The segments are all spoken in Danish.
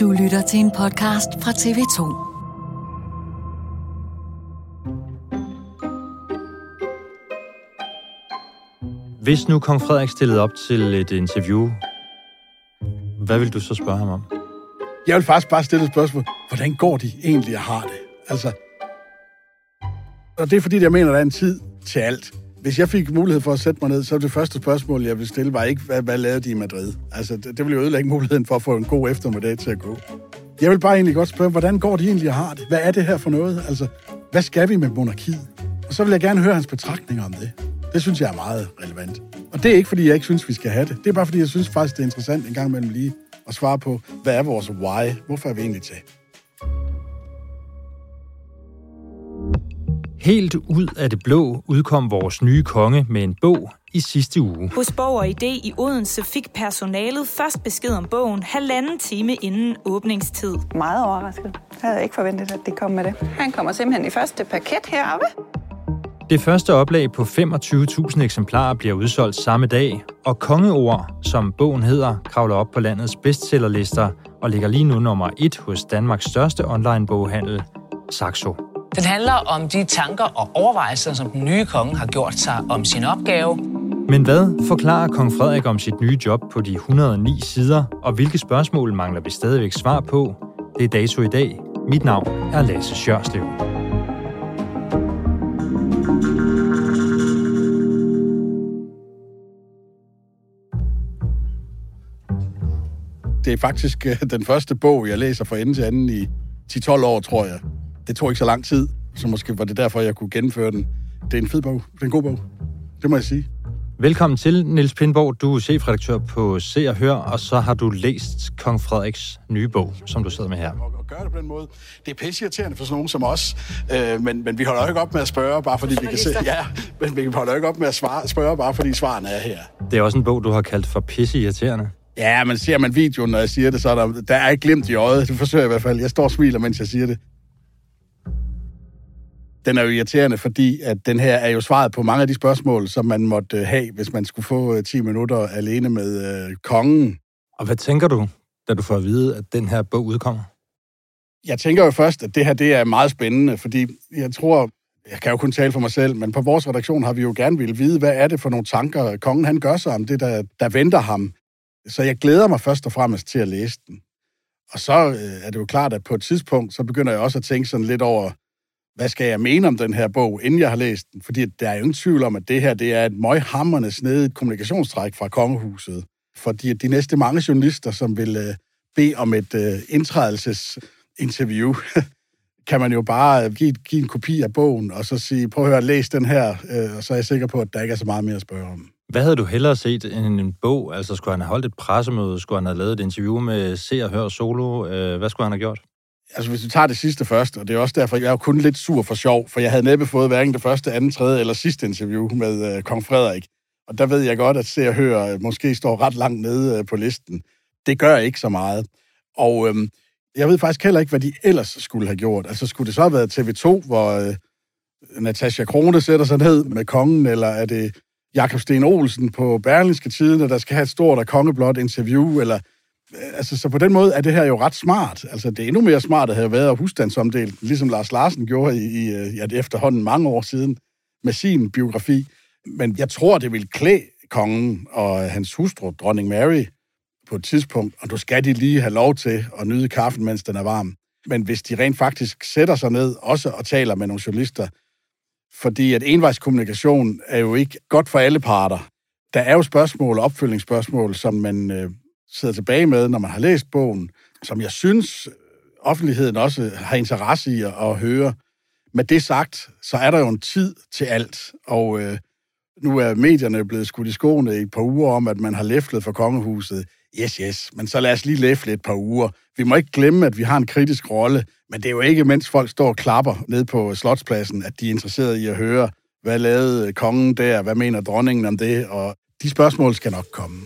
Du lytter til en podcast fra TV2. Hvis nu kong Frederik stillede op til et interview, hvad vil du så spørge ham om? Jeg vil faktisk bare stille et spørgsmål. Hvordan går de egentlig og har det? Altså, og det er fordi, jeg mener, der er en tid til alt. Hvis jeg fik mulighed for at sætte mig ned, så det første spørgsmål, jeg ville stille, var ikke, hvad, hvad lavede de i Madrid? Altså, det, det ville jo ødelægge muligheden for at få en god eftermiddag til at gå. Jeg vil bare egentlig godt spørge, hvordan går de egentlig og har det? Hvad er det her for noget? Altså, hvad skal vi med monarkiet? Og så vil jeg gerne høre hans betragtninger om det. Det synes jeg er meget relevant. Og det er ikke, fordi jeg ikke synes, vi skal have det. Det er bare, fordi jeg synes faktisk, det er interessant en gang imellem lige at svare på, hvad er vores why? Hvorfor er vi egentlig til? Helt ud af det blå udkom vores nye konge med en bog i sidste uge. Hos Borg og Idé i Odense fik personalet først besked om bogen halvanden time inden åbningstid. Meget overrasket. Jeg havde ikke forventet, at det kom med det. Han kommer simpelthen i første paket heroppe. Det første oplag på 25.000 eksemplarer bliver udsolgt samme dag, og Kongeord, som bogen hedder, kravler op på landets bestsellerlister og ligger lige nu nummer et hos Danmarks største online-boghandel, Saxo. Den handler om de tanker og overvejelser, som den nye konge har gjort sig om sin opgave. Men hvad forklarer kong Frederik om sit nye job på de 109 sider, og hvilke spørgsmål mangler vi stadigvæk svar på? Det er dato i dag. Mit navn er Lasse Sjørslev. Det er faktisk øh, den første bog, jeg læser fra ende til anden i 10-12 år, tror jeg. Det tog ikke så lang tid, så måske var det derfor, jeg kunne gennemføre den. Det er en fed bog. Det er en god bog. Det må jeg sige. Velkommen til, Niels Pindborg. Du er chefredaktør på Se og Hør, og så har du læst Kong Frederiks nye bog, som du sidder med her. Og, og gøre det på den måde. Det er pisseirriterende for sådan nogen som os, øh, men, men vi holder jo ikke op med at spørge, bare fordi vi kan se... Ja, men vi holder jo ikke op med at svare, spørge, bare fordi svarene er her. Det er også en bog, du har kaldt for pisseirriterende. Ja, men ser man videoen, når jeg siger det, så er der, der er ikke glimt i øjet. Det forsøger jeg i hvert fald. Jeg står og smiler, mens jeg siger det. Den er jo irriterende, fordi at den her er jo svaret på mange af de spørgsmål, som man måtte have, hvis man skulle få 10 minutter alene med øh, kongen. Og hvad tænker du, da du får at vide, at den her bog udkommer? Jeg tænker jo først, at det her det er meget spændende, fordi jeg tror, jeg kan jo kun tale for mig selv, men på vores redaktion har vi jo gerne ville vide, hvad er det for nogle tanker, kongen han gør sig om det, der, der venter ham. Så jeg glæder mig først og fremmest til at læse den. Og så øh, er det jo klart, at på et tidspunkt, så begynder jeg også at tænke sådan lidt over, hvad skal jeg mene om den her bog, inden jeg har læst den? Fordi der er jo ingen tvivl om, at det her det er et møghamrende snedigt kommunikationstræk fra kongehuset. Fordi de næste mange journalister, som vil øh, bede om et øh, indtrædelsesinterview, kan man jo bare øh, give, give en kopi af bogen, og så sige, prøv at høre, læs den her, øh, og så er jeg sikker på, at der ikke er så meget mere at spørge om. Hvad havde du hellere set end en bog? Altså, skulle han have holdt et pressemøde? Skulle han have lavet et interview med Se og Hør Solo? Øh, hvad skulle han have gjort? Altså, hvis vi tager det sidste først, og det er også derfor, jeg er jo kun lidt sur for sjov, for jeg havde næppe fået hverken det første, andet, tredje eller sidste interview med øh, kong Frederik. Og der ved jeg godt, at Se og Hør øh, måske står ret langt nede øh, på listen. det gør ikke så meget. Og øh, jeg ved faktisk heller ikke, hvad de ellers skulle have gjort. Altså, skulle det så have været TV2, hvor øh, Natasha Krone sætter sig ned med kongen, eller er det Jakob Sten Olsen på Berlingske Tiden, der skal have et stort og kongeblot interview, eller altså, så på den måde er det her jo ret smart. Altså, det er endnu mere smart at have været husstandsomdelt, ligesom Lars Larsen gjorde i, i øh, ja, det efterhånden mange år siden med sin biografi. Men jeg tror, det vil klæde kongen og hans hustru, dronning Mary, på et tidspunkt, og du skal de lige have lov til at nyde kaffen, mens den er varm. Men hvis de rent faktisk sætter sig ned også og taler med nogle journalister, fordi at envejskommunikation er jo ikke godt for alle parter. Der er jo spørgsmål, opfølgningsspørgsmål, som man øh, sidder tilbage med, når man har læst bogen, som jeg synes, øh, offentligheden også har interesse i at, at høre. Med det sagt, så er der jo en tid til alt, og øh, nu er medierne blevet skudt i skoene i et par uger om, at man har læflet for kongehuset. Yes, yes, men så lad os lige læfle et par uger. Vi må ikke glemme, at vi har en kritisk rolle, men det er jo ikke, mens folk står og klapper ned på Slotspladsen, at de er interesserede i at høre, hvad lavede kongen der, hvad mener dronningen om det, og de spørgsmål skal nok komme.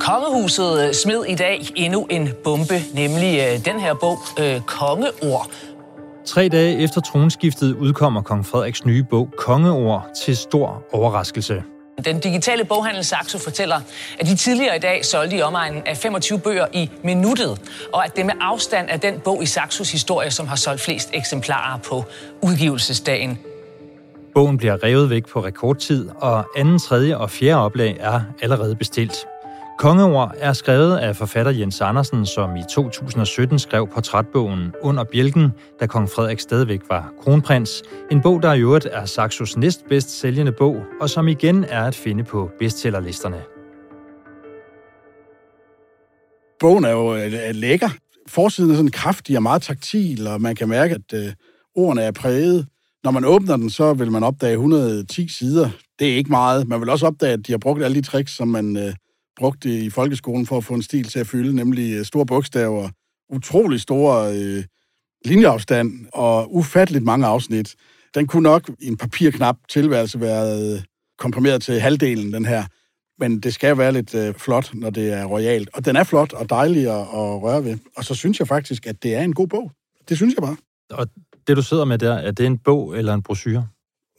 Kongehuset øh, smed i dag endnu en bombe, nemlig øh, den her bog, øh, Kongeord. Tre dage efter tronskiftet udkommer kong Frederiks nye bog Kongeord til stor overraskelse. Den digitale boghandel Saxo fortæller, at de tidligere i dag solgte i omegnen af 25 bøger i minuttet, og at det med afstand er den bog i Saxos historie, som har solgt flest eksemplarer på udgivelsesdagen. Bogen bliver revet væk på rekordtid, og anden, tredje og fjerde oplag er allerede bestilt. Kongeord er skrevet af forfatter Jens Andersen, som i 2017 skrev portrætbogen Under bjælken, da kong Frederik stadigvæk var kronprins. En bog, der i øvrigt er Saxos næstbedst sælgende bog, og som igen er at finde på bestsellerlisterne. Bogen er jo øh, lækker. Forsiden er sådan kraftig og meget taktil, og man kan mærke, at øh, ordene er præget. Når man åbner den, så vil man opdage 110 sider. Det er ikke meget. Man vil også opdage, at de har brugt alle de tricks, som man øh, brugte i folkeskolen for at få en stil til at fylde, nemlig øh, store bogstaver, utrolig store øh, linjeafstand og ufatteligt mange afsnit. Den kunne nok i en papirknap tilværelse være øh, komprimeret til halvdelen, den her. Men det skal være lidt øh, flot, når det er royalt. Og den er flot og dejlig at, at røre ved. Og så synes jeg faktisk, at det er en god bog. Det synes jeg bare. Og det, du sidder med der, er det en bog eller en brochure?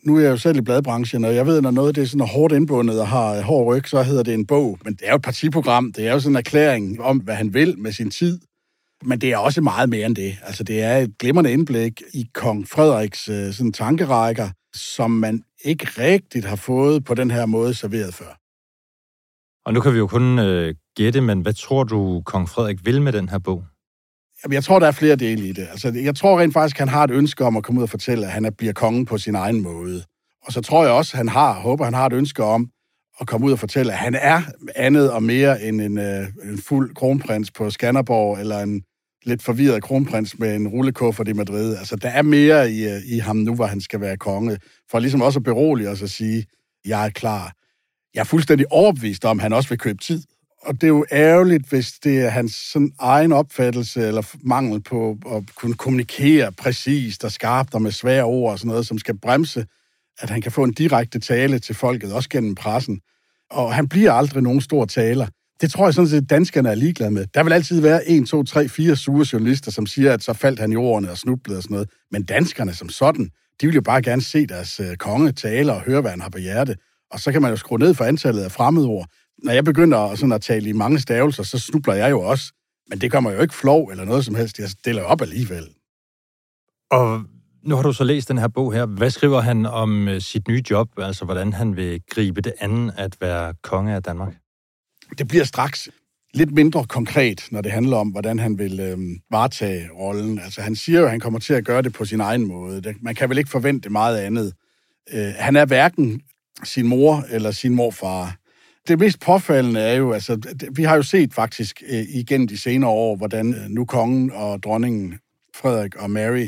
Nu er jeg jo selv i bladbranchen, og jeg ved, når noget det er sådan hårdt indbundet og har øh, hård ryg, så hedder det en bog. Men det er jo et partiprogram. Det er jo sådan en erklæring om, hvad han vil med sin tid. Men det er også meget mere end det. Altså, det er et glimrende indblik i kong Frederiks øh, sådan tankerækker, som man ikke rigtigt har fået på den her måde serveret før. Og nu kan vi jo kun øh, gætte, men hvad tror du, kong Frederik vil med den her bog? Jamen, jeg tror, der er flere dele i det. Altså, jeg tror rent faktisk, han har et ønske om at komme ud og fortælle, at han bliver kongen på sin egen måde. Og så tror jeg også, han har, håber, han har et ønske om at komme ud og fortælle, at han er andet og mere end en, øh, en fuld kronprins på Skanderborg, eller en lidt forvirret kronprins med en rullekuffert i Madrid. Altså, der er mere i, øh, i ham nu, hvor han skal være konge, for ligesom også at berolige os og sige, jeg er klar. Jeg er fuldstændig overbevist om, at han også vil købe tid og det er jo ærgerligt, hvis det er hans sådan egen opfattelse eller mangel på at kunne kommunikere præcist og skarpt og med svære ord og sådan noget, som skal bremse, at han kan få en direkte tale til folket, også gennem pressen. Og han bliver aldrig nogen stor taler. Det tror jeg sådan set, danskerne er ligeglade med. Der vil altid være en, to, tre, fire sure journalister, som siger, at så faldt han i ordene og snublede og sådan noget. Men danskerne som sådan, de vil jo bare gerne se deres øh, konge tale og høre, hvad han har på hjerte. Og så kan man jo skrue ned for antallet af fremmedord når jeg begynder sådan at tale i mange stavelser, så snubler jeg jo også. Men det kommer jo ikke flov eller noget som helst. Jeg stiller op alligevel. Og nu har du så læst den her bog her. Hvad skriver han om øh, sit nye job? Altså, hvordan han vil gribe det andet at være konge af Danmark? Det bliver straks lidt mindre konkret, når det handler om, hvordan han vil øh, varetage rollen. Altså, han siger jo, at han kommer til at gøre det på sin egen måde. Man kan vel ikke forvente meget andet. Øh, han er hverken sin mor eller sin morfar det mest påfaldende er jo, altså, vi har jo set faktisk øh, igennem de senere år, hvordan øh, nu kongen og dronningen Frederik og Mary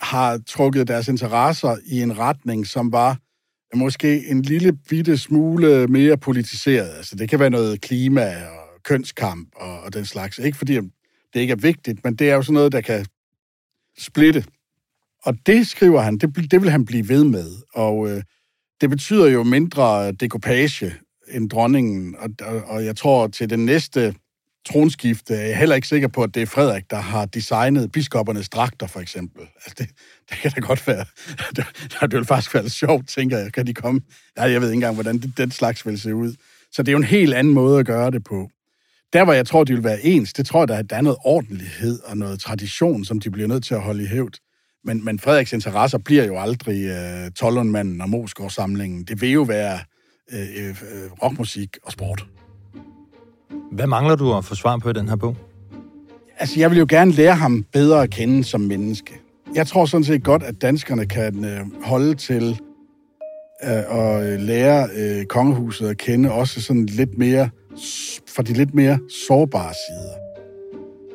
har trukket deres interesser i en retning, som var måske en lille bitte smule mere politiseret. Altså, det kan være noget klima og kønskamp og, og den slags. Ikke fordi det ikke er vigtigt, men det er jo sådan noget, der kan splitte. Og det skriver han, det, det vil han blive ved med. Og øh, det betyder jo mindre dekopage end dronningen, og, og, og jeg tror til den næste tronskifte er jeg heller ikke sikker på, at det er Frederik, der har designet biskoppernes dragter, for eksempel. Altså, det, det kan da godt være. Det, det vil faktisk være sjovt, tænker jeg. Kan de komme? Ja, jeg ved ikke engang, hvordan det, den slags vil se ud. Så det er jo en helt anden måde at gøre det på. Der, hvor jeg tror, de vil være ens, det tror jeg, der, der er noget ordentlighed og noget tradition, som de bliver nødt til at holde i hævd. Men, men Frederiks interesser bliver jo aldrig uh, Tollundmanden og Mosgaard-samlingen. Det vil jo være uh, uh, rockmusik og sport. Hvad mangler du at få svar på i den her bog? Altså, jeg vil jo gerne lære ham bedre at kende som menneske. Jeg tror sådan set godt, at danskerne kan uh, holde til uh, at lære uh, kongehuset at kende, også sådan lidt mere for de lidt mere sårbare sider.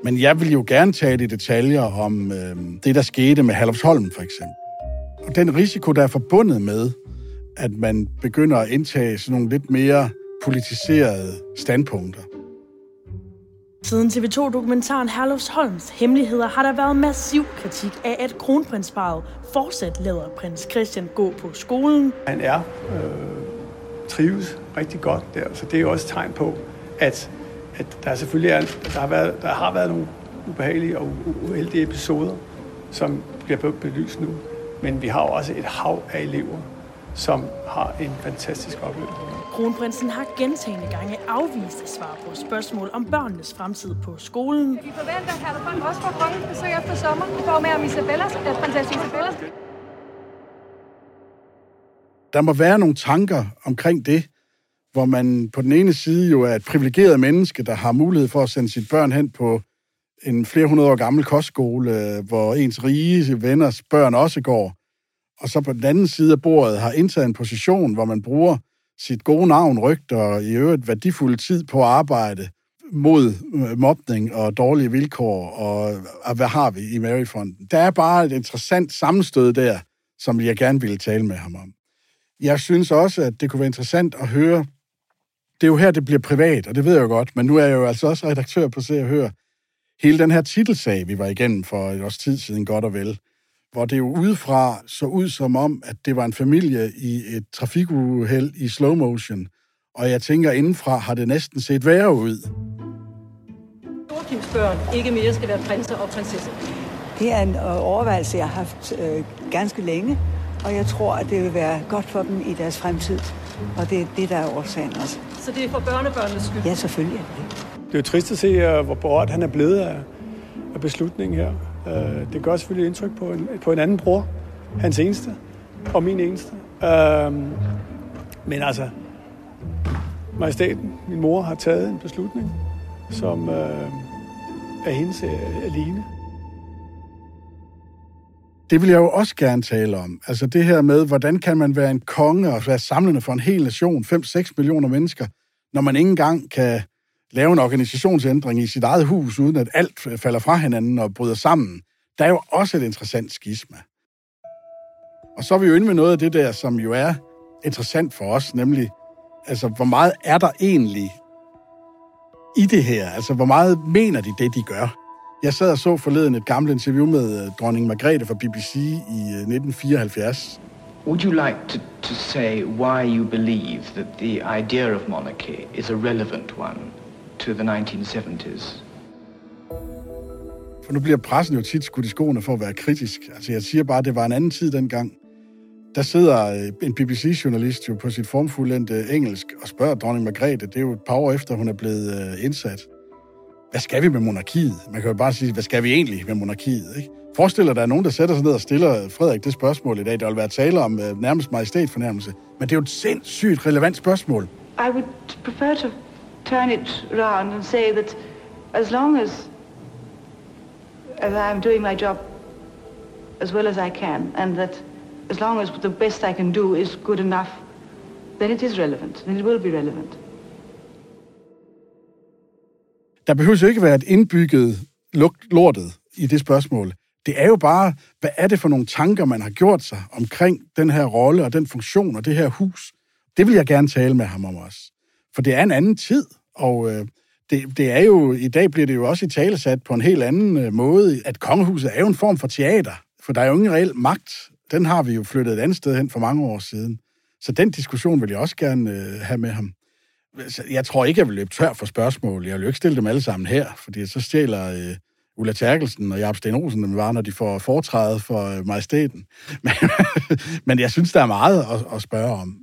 Men jeg vil jo gerne tale i detaljer om øh, det, der skete med Halvsholm for eksempel. Og den risiko, der er forbundet med, at man begynder at indtage sådan nogle lidt mere politiserede standpunkter. Siden TV2-dokumentaren Herlufsholms Hemmeligheder har der været massiv kritik af, at kronprinsparet fortsat lader prins Christian gå på skolen. Han er øh, trives rigtig godt der, så det er jo også et tegn på, at, at der selvfølgelig er, der har, været, der har været nogle ubehagelige og uheldige episoder, som bliver belyst nu. Men vi har også et hav af elever, som har en fantastisk oplevelse. Kronprinsen har gentagende gange afvist at svare på spørgsmål om børnenes fremtid på skolen. Vi forventer, at Herre også får kongens besøg efter sommer i form af om Isabellas, at prinsesse Isabellas. Der må være nogle tanker omkring det, hvor man på den ene side jo er et privilegeret menneske, der har mulighed for at sende sit børn hen på en flere hundrede år gammel kostskole, hvor ens rige venners børn også går. Og så på den anden side af bordet har indtaget en position, hvor man bruger sit gode navn, rygter og i øvrigt værdifuld tid på arbejde mod øh, mobning og dårlige vilkår, og, og hvad har vi i Maryfonden? Der er bare et interessant sammenstød der, som jeg gerne ville tale med ham om. Jeg synes også, at det kunne være interessant at høre det er jo her, det bliver privat, og det ved jeg jo godt, men nu er jeg jo altså også redaktør på Se og Hør. Hele den her titelsag, vi var igennem for et års tid siden, godt og vel, hvor det jo udefra så ud som om, at det var en familie i et trafikuheld i slow motion, og jeg tænker, indenfra har det næsten set værre ud. Joachims børn ikke mere skal være prinser og prinsesser. Det er en øh, overvejelse, jeg har haft øh, ganske længe, og jeg tror, at det vil være godt for dem i deres fremtid. Og det er det, der er årsagen også. Så det er for børnebørnenes skyld? Ja, selvfølgelig. Det er jo trist at se, øh, hvor berørt han er blevet af, af beslutningen her. Øh, det gør selvfølgelig indtryk på en, på en anden bror, hans eneste, og min eneste. Øh, men altså, majestaten, min mor, har taget en beslutning, som øh, er hendes øh, alene. Det vil jeg jo også gerne tale om. Altså det her med, hvordan kan man være en konge og være samlende for en hel nation, 5-6 millioner mennesker, når man ikke engang kan lave en organisationsændring i sit eget hus, uden at alt falder fra hinanden og bryder sammen. Der er jo også et interessant skisma. Og så er vi jo inde med noget af det der, som jo er interessant for os, nemlig, altså, hvor meget er der egentlig i det her? Altså, hvor meget mener de det, de gør? Jeg sad og så forleden et gammelt interview med øh, dronning Margrethe fra BBC i øh, 1974. Would you like to, to say why you believe that the idea of monarchy is a relevant one to the 1970s? For nu bliver pressen jo tit skudt i skoene for at være kritisk. Altså jeg siger bare, at det var en anden tid dengang. Der sidder øh, en BBC-journalist jo på sit formfuldendte engelsk og spørger dronning Margrethe, det er jo et par år efter, hun er blevet indsat hvad skal vi med monarkiet? Man kan jo bare sige, hvad skal vi egentlig med monarkiet? Ikke? Forestil dig, at der er nogen, der sætter sig ned og stiller Frederik det spørgsmål i dag. Der vil være tale om nærmest majestætfornærmelse. Men det er jo et sindssygt relevant spørgsmål. I would prefer to turn it round and say that as long as, as I'm doing my job as well as I can, and that as long as the best I can do is good enough, then it is relevant, and it will be relevant. Der behøver jo ikke være et indbygget lugt lortet i det spørgsmål. Det er jo bare, hvad er det for nogle tanker, man har gjort sig omkring den her rolle og den funktion og det her hus. Det vil jeg gerne tale med ham om også. For det er en anden tid, og øh, det, det er jo, i dag bliver det jo også i talesat på en helt anden øh, måde, at kongehuset er jo en form for teater, for der er jo ingen reel magt. Den har vi jo flyttet et andet sted hen for mange år siden. Så den diskussion vil jeg også gerne øh, have med ham. Jeg tror ikke, jeg vil løbe tør for spørgsmål. Jeg vil jo ikke stille dem alle sammen her, fordi så stjæler øh, Ulla Terkelsen og Jacob Sten Olsen dem var, når de får foretræde for øh, majestæten. Men, men jeg synes, der er meget at, at spørge om.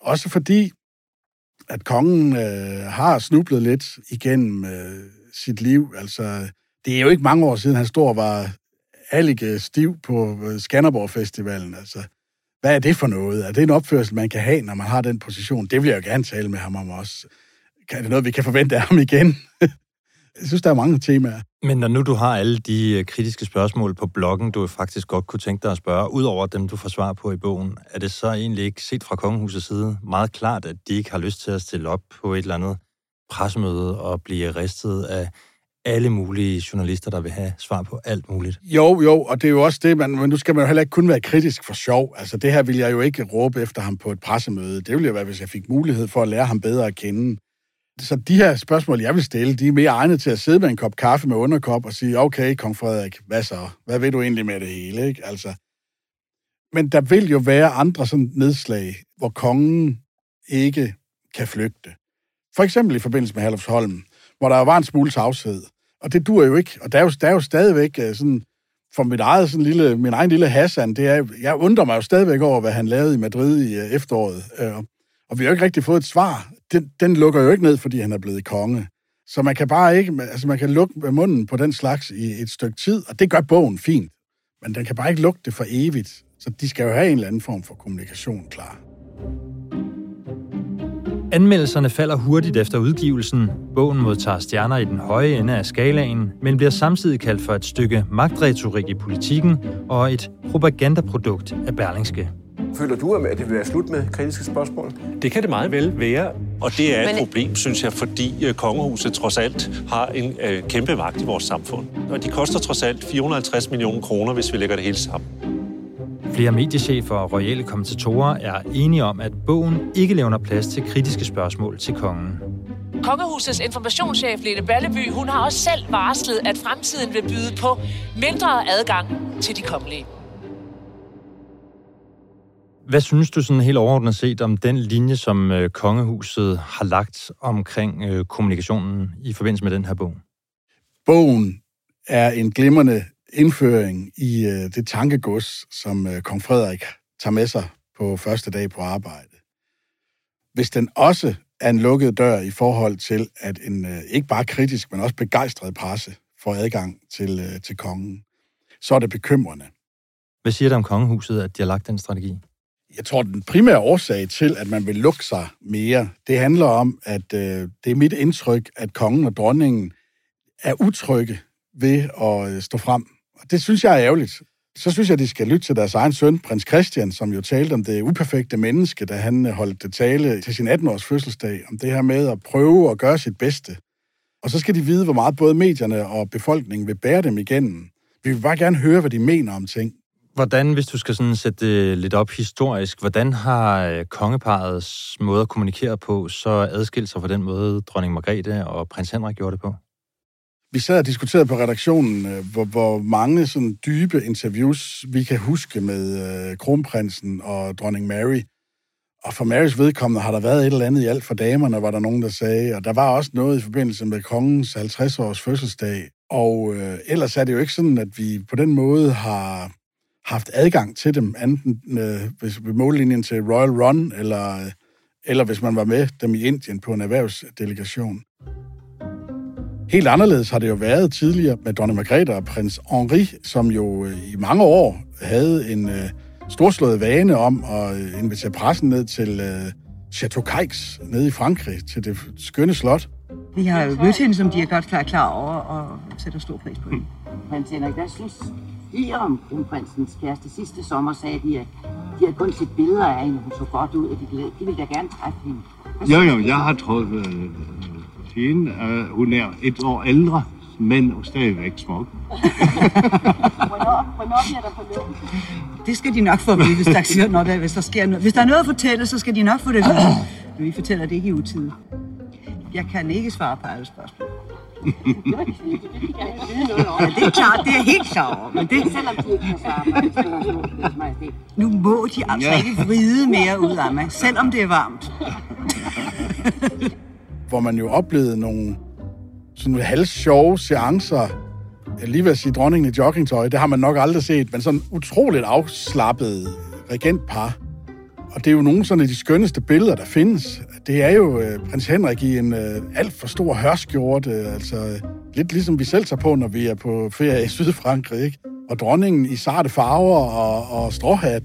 Også fordi, at kongen øh, har snublet lidt igennem øh, sit liv. Altså, det er jo ikke mange år siden, han stod og var allige stiv på øh, Skanderborg Festivalen. Altså, hvad er det for noget? Er det en opførsel, man kan have, når man har den position? Det vil jeg jo gerne tale med ham om også. Kan det noget, vi kan forvente af ham igen? jeg synes, der er mange temaer. Men når nu du har alle de øh, kritiske spørgsmål på bloggen, du faktisk godt kunne tænke dig at spørge, udover dem, du får svar på i bogen, er det så egentlig ikke set fra kongehusets side meget klart, at de ikke har lyst til at stille op på et eller andet pressemøde og blive ristet af alle mulige journalister, der vil have svar på alt muligt. Jo, jo, og det er jo også det, man, men nu skal man jo heller ikke kun være kritisk for sjov. Altså, det her vil jeg jo ikke råbe efter ham på et pressemøde. Det ville jo være, hvis jeg fik mulighed for at lære ham bedre at kende. Så de her spørgsmål, jeg vil stille, de er mere egnet til at sidde med en kop kaffe med underkop og sige, okay, kong Frederik, hvad så? Hvad vil du egentlig med det hele? Ikke? Altså, men der vil jo være andre sådan nedslag, hvor kongen ikke kan flygte. For eksempel i forbindelse med Herlufsholm, hvor der var en smule tavshed. Og det dur jo ikke. Og der er jo, der er jo stadigvæk øh, sådan, for mit eget sådan lille, min egen lille Hassan, det er, jeg undrer mig jo stadigvæk over, hvad han lavede i Madrid i øh, efteråret. Øh, og vi har jo ikke rigtig fået et svar. Den, den lukker jo ikke ned, fordi han er blevet konge. Så man kan bare ikke, altså man kan lukke munden på den slags i et stykke tid, og det gør bogen fint. Men den kan bare ikke lukke det for evigt. Så de skal jo have en eller anden form for kommunikation klar. Anmeldelserne falder hurtigt efter udgivelsen. Bogen modtager stjerner i den høje ende af skalaen, men bliver samtidig kaldt for et stykke magtretorik i politikken og et propagandaprodukt af Berlingske. Føler du, at det vil være slut med kritiske spørgsmål? Det kan det meget vel være, og det er et Men... problem, synes jeg, fordi øh, kongehuset trods alt har en øh, kæmpe magt i vores samfund. Og de koster trods alt 450 millioner kroner, hvis vi lægger det hele sammen. Flere mediechefer og royale kommentatorer er enige om, at bogen ikke levner plads til kritiske spørgsmål til kongen. Kongehusets informationschef Lene Balleby, hun har også selv varslet, at fremtiden vil byde på mindre adgang til de kongelige. Hvad synes du sådan helt overordnet set om den linje, som øh, kongehuset har lagt omkring øh, kommunikationen i forbindelse med den her bog? Bogen er en glimrende indføring i øh, det tankegods, som øh, kong Frederik tager med sig på første dag på arbejde. Hvis den også er en lukket dør i forhold til, at en øh, ikke bare kritisk, men også begejstret presse får adgang til, øh, til kongen, så er det bekymrende. Hvad siger det om kongehuset, at de har lagt den strategi? Jeg tror, den primære årsag til, at man vil lukke sig mere, det handler om, at øh, det er mit indtryk, at kongen og dronningen er utrygge ved at øh, stå frem og det synes jeg er ærgerligt. Så synes jeg, de skal lytte til deres egen søn, prins Christian, som jo talte om det uperfekte menneske, da han øh, holdt det tale til sin 18-års fødselsdag, om det her med at prøve at gøre sit bedste. Og så skal de vide, hvor meget både medierne og befolkningen vil bære dem igennem. Vi vil bare gerne høre, hvad de mener om ting. Hvordan, hvis du skal sådan sætte det lidt op historisk, hvordan har øh, kongeparets måde at kommunikere på så adskilt sig fra den måde, dronning Margrethe og prins Henrik gjorde det på? Vi sad og diskuterede på redaktionen, øh, hvor, hvor mange sådan dybe interviews vi kan huske med øh, kronprinsen og dronning Mary. Og for Marys vedkommende har der været et eller andet i alt for damerne, var der nogen, der sagde. Og der var også noget i forbindelse med kongens 50-års fødselsdag. Og øh, ellers er det jo ikke sådan, at vi på den måde har haft adgang til dem, enten øh, hvis ved mållinjen til Royal Run, eller, øh, eller hvis man var med dem i Indien på en erhvervsdelegation. Helt anderledes har det jo været tidligere med dronning Margrethe og prins Henri, som jo øh, i mange år havde en øh, storslået vane om at øh, invitere pressen ned til øh, Chateau Caux nede i Frankrig, til det skønne slot. Vi har jo mødt hende, som de er godt klar, klar over, og sætter stor pris på hende. Prins Henrik, hvad synes I om kronprinsens kæreste? Sidste sommer sagde de, at de havde kun set billeder af hende, hun så godt ud, og de, de ville da gerne træffe hende. Jo, jo, jeg har truffet øh, hende. Uh, hun er et år ældre, men stadigvæk smuk. hvornår, hvornår bliver der forlovelse? Det skal de nok få at vide, hvis der, sker, når der, hvis der sker noget. Hvis der er noget at fortælle, så skal de nok få det at vide. Men vi fortæller det ikke i utide. Jeg kan ikke svare på alle spørgsmål. Ja, det er klart, det er helt klart. Men det... Selvom de ikke kan svare Nu må de altså ja. ikke vride mere ud af mig, selvom det er varmt. hvor man jo oplevede nogle sådan halvsjove seancer. Jeg lige vil sige dronningen i joggingtøj, det har man nok aldrig set, men sådan utroligt afslappet regentpar. Og det er jo nogle sådan af de skønneste billeder, der findes. Det er jo øh, prins Henrik i en øh, alt for stor hørskjorte, øh, altså øh, lidt ligesom vi selv tager på, når vi er på ferie i Sydfrankrig, ikke? Og dronningen i sarte farver og, og stråhat.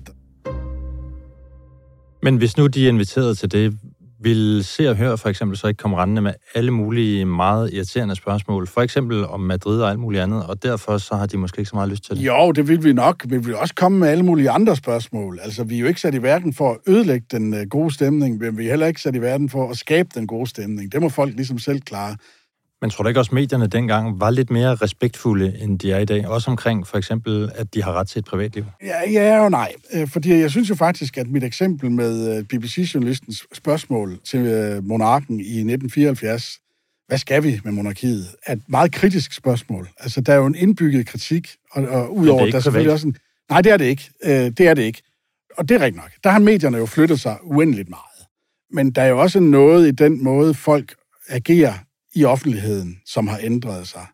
Men hvis nu de er inviteret til det, vil Se og Hør for eksempel så ikke komme rendende med alle mulige meget irriterende spørgsmål, for eksempel om Madrid og alt muligt andet, og derfor så har de måske ikke så meget lyst til det? Jo, det vil vi nok, vi vil også komme med alle mulige andre spørgsmål. Altså, vi er jo ikke sat i verden for at ødelægge den øh, gode stemning, men vi er heller ikke sat i verden for at skabe den gode stemning. Det må folk ligesom selv klare. Men tror du ikke også, at medierne dengang var lidt mere respektfulde, end de er i dag? Også omkring for eksempel, at de har ret til et privatliv? Ja, ja og nej. Øh, fordi jeg synes jo faktisk, at mit eksempel med øh, BBC-journalistens spørgsmål til øh, monarken i 1974, hvad skal vi med monarkiet, er et meget kritisk spørgsmål. Altså, der er jo en indbygget kritik, og, og udover, der er selvfølgelig også en... Nej, det er det ikke. Det er det ikke. Og det er rigtigt nok. Der har medierne jo flyttet sig uendeligt meget. Men der er jo også noget i den måde, folk agerer i offentligheden, som har ændret sig.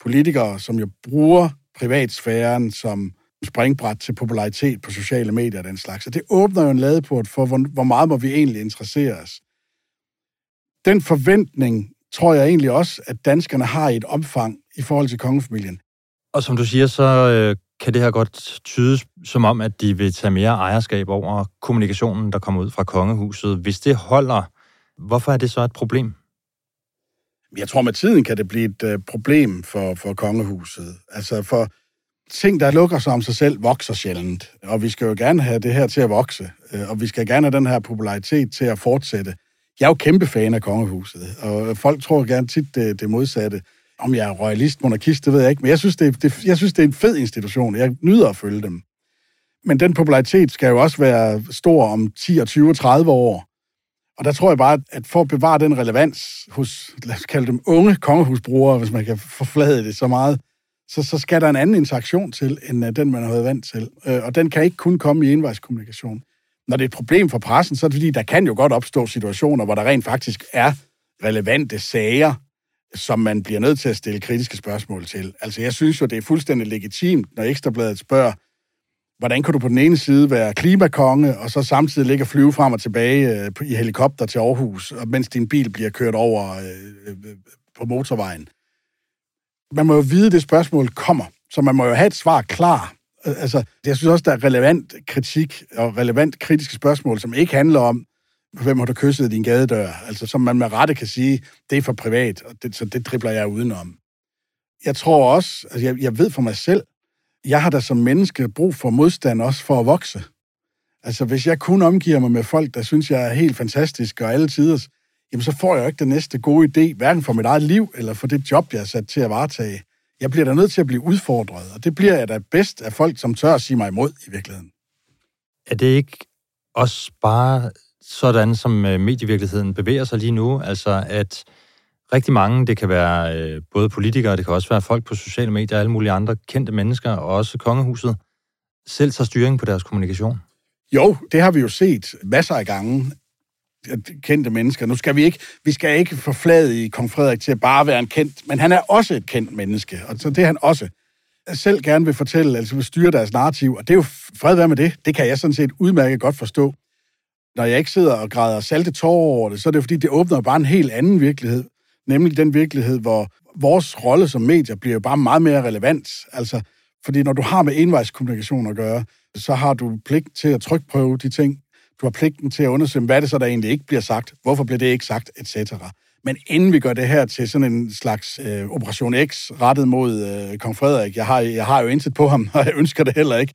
Politikere, som jo bruger privatsfæren som springbræt til popularitet på sociale medier og den slags. Og det åbner jo en ladeport for, hvor, hvor meget må vi egentlig interessere os. Den forventning tror jeg egentlig også, at danskerne har i et omfang i forhold til kongefamilien. Og som du siger, så øh, kan det her godt tydes som om, at de vil tage mere ejerskab over kommunikationen, der kommer ud fra kongehuset. Hvis det holder, hvorfor er det så et problem? Jeg tror, med tiden kan det blive et øh, problem for, for kongehuset. Altså for ting, der lukker sig om sig selv, vokser sjældent. Og vi skal jo gerne have det her til at vokse. Uh, og vi skal gerne have den her popularitet til at fortsætte. Jeg er jo kæmpe fan af kongehuset, og folk tror gerne tit det, det modsatte. Om jeg er royalist, monarkist, det ved jeg ikke, men jeg synes, det, det, jeg synes, det er en fed institution. Jeg nyder at følge dem. Men den popularitet skal jo også være stor om 10, 20 og 30 år. Og der tror jeg bare, at for at bevare den relevans hos, lad os kalde dem unge kongehusbrugere, hvis man kan forflade det så meget, så, så skal der en anden interaktion til, end øh, den, man har været vant til. Øh, og den kan ikke kun komme i envejskommunikation. Når det er et problem for pressen, så er det fordi, der kan jo godt opstå situationer, hvor der rent faktisk er relevante sager, som man bliver nødt til at stille kritiske spørgsmål til. Altså, jeg synes jo, det er fuldstændig legitimt, når Ekstrabladet spørger, hvordan kan du på den ene side være klimakonge, og så samtidig ligge og flyve frem og tilbage øh, i helikopter til Aarhus, og mens din bil bliver kørt over øh, øh, på motorvejen. Man må jo vide, at det spørgsmål kommer, så man må jo have et svar klar. Øh, altså, jeg synes også, der er relevant kritik og relevant kritiske spørgsmål, som ikke handler om, hvem har du kysset din gadedør? Altså, som man med rette kan sige, det er for privat, og det, så det dribler jeg udenom. Jeg tror også, altså jeg, jeg ved for mig selv, jeg har da som menneske brug for modstand også for at vokse. Altså, hvis jeg kun omgiver mig med folk, der synes, jeg er helt fantastisk og alle tiders, jamen så får jeg jo ikke den næste gode idé, hverken for mit eget liv eller for det job, jeg er sat til at varetage. Jeg bliver da nødt til at blive udfordret, og det bliver jeg da bedst af folk, som tør at sige mig imod i virkeligheden. Er det ikke også bare sådan, som øh, medievirkeligheden bevæger sig lige nu? Altså, at rigtig mange. Det kan være øh, både politikere, det kan også være folk på sociale medier og alle mulige andre kendte mennesker, og også kongehuset, selv tager styring på deres kommunikation. Jo, det har vi jo set masser af gange kendte mennesker. Nu skal vi ikke, vi skal ikke forflade i kong Frederik til at bare være en kendt, men han er også et kendt menneske, og så det er han også. Jeg selv gerne vil fortælle, altså vil styre deres narrativ, og det er jo fred være med det. Det kan jeg sådan set udmærket godt forstå. Når jeg ikke sidder og græder salte tårer over det, så er det fordi, det åbner bare en helt anden virkelighed nemlig den virkelighed, hvor vores rolle som medier bliver jo bare meget mere relevant. Altså, fordi når du har med envejskommunikation at gøre, så har du pligt til at trykprøve de ting. Du har pligten til at undersøge, hvad det så, der egentlig ikke bliver sagt, hvorfor bliver det ikke sagt, etc. Men inden vi gør det her til sådan en slags øh, Operation X rettet mod øh, kong Frederik, jeg har, jeg har jo intet på ham, og jeg ønsker det heller ikke,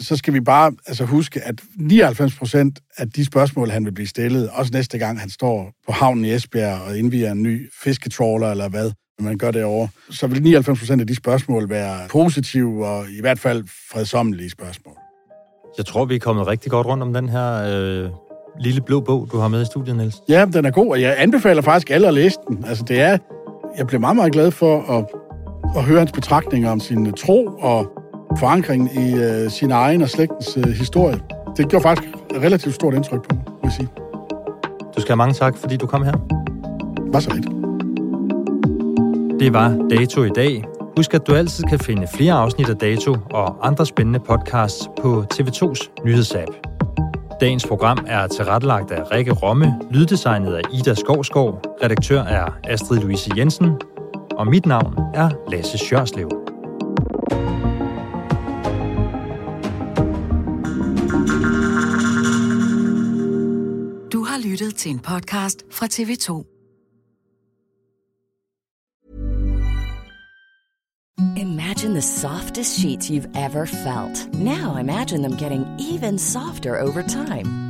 så skal vi bare altså huske, at 99 procent af de spørgsmål, han vil blive stillet, også næste gang han står på havnen i Esbjerg og indviger en ny fisketrawler eller hvad, man gør det over, så vil 99 procent af de spørgsmål være positive og i hvert fald fredsommelige spørgsmål. Jeg tror, vi er kommet rigtig godt rundt om den her øh, lille blå bog, du har med i studiet, Niels. Ja, den er god, og jeg anbefaler faktisk alle at læse den. Altså, det er, jeg blev meget, meget glad for at, at høre hans betragtninger om sin tro og forankring i øh, sin egen og slægtens øh, historie. Det gjorde faktisk et relativt stort indtryk på mig, vil jeg sige. Du skal have mange tak, fordi du kom her. Var så lidt. Det var Dato i dag. Husk, at du altid kan finde flere afsnit af Dato og andre spændende podcasts på TV2's nyhedsapp. Dagens program er tilrettelagt af Rikke Romme, lyddesignet af Ida Skovskov, redaktør er Astrid Louise Jensen, og mit navn er Lasse Sjørslev. Lyttet til en podcast fra TV2. Imagine the softest sheets you've ever felt. Now imagine them getting even softer over time.